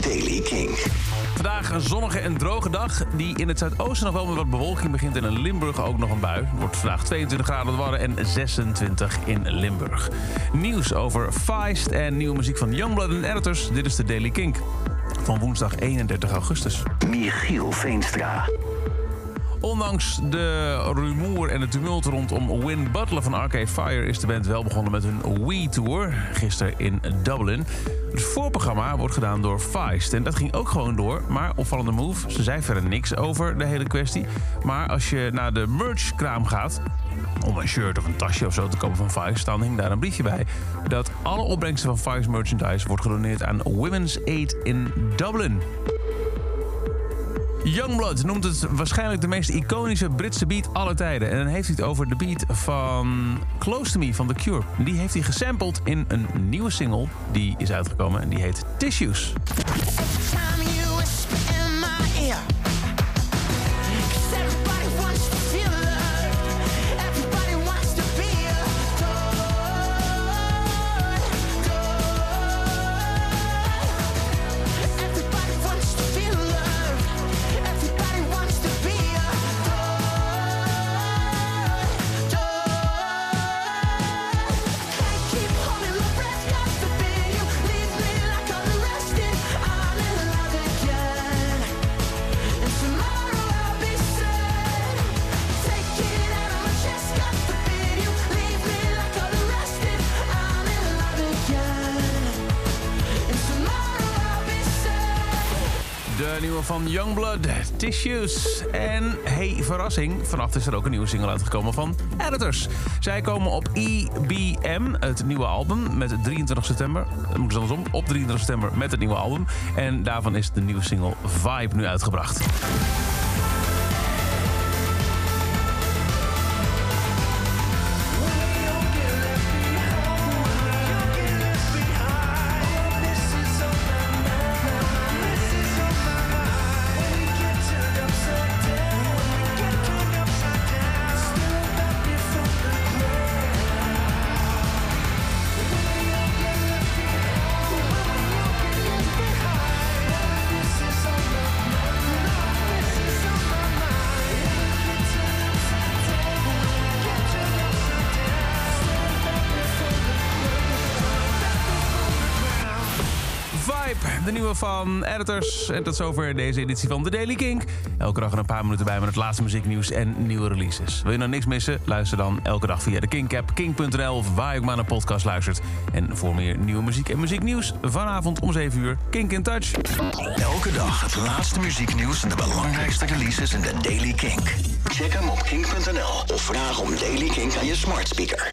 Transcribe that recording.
Daily King. Vandaag een zonnige en droge dag die in het zuidoosten nog wel met wat bewolking begint... en in Limburg ook nog een bui. Het wordt vandaag 22 graden op Wadden en 26 in Limburg. Nieuws over Feist en nieuwe muziek van Youngblood en Editors. Dit is de Daily Kink van woensdag 31 augustus. Michiel Veenstra. Ondanks de rumoer en het tumult rondom Win Butler van Arcade Fire... is de band wel begonnen met hun Wii-tour, gisteren in Dublin. Het voorprogramma wordt gedaan door Feist en dat ging ook gewoon door. Maar opvallende move, ze zei verder niks over de hele kwestie. Maar als je naar de merchkraam gaat om een shirt of een tasje of zo te kopen van Feist... dan hing daar een briefje bij dat alle opbrengsten van Feist merchandise... wordt gedoneerd aan Women's Aid in Dublin. Youngblood noemt het waarschijnlijk de meest iconische Britse beat aller tijden. En dan heeft hij het over de beat van Close to Me van The Cure. Die heeft hij gesampled in een nieuwe single die is uitgekomen en die heet Tissues. De nieuwe van Youngblood, Tissues. En hey, verrassing, vannacht is er ook een nieuwe single uitgekomen van Editors. Zij komen op EBM, het nieuwe album, met 23 september. Moet ik andersom, op 23 september met het nieuwe album. En daarvan is de nieuwe single Vibe nu uitgebracht. De nieuwe van Editors. En tot zover deze editie van The Daily Kink. Elke dag een paar minuten bij met het laatste muzieknieuws en nieuwe releases. Wil je nou niks missen? Luister dan elke dag via de Kink-app, kink.nl... of waar je ook maar naar podcast luistert. En voor meer nieuwe muziek en muzieknieuws... vanavond om 7 uur, Kink in Touch. Elke dag het laatste muzieknieuws en de belangrijkste releases in de Daily Kink. Check hem op kink.nl of vraag om Daily Kink aan je smart speaker.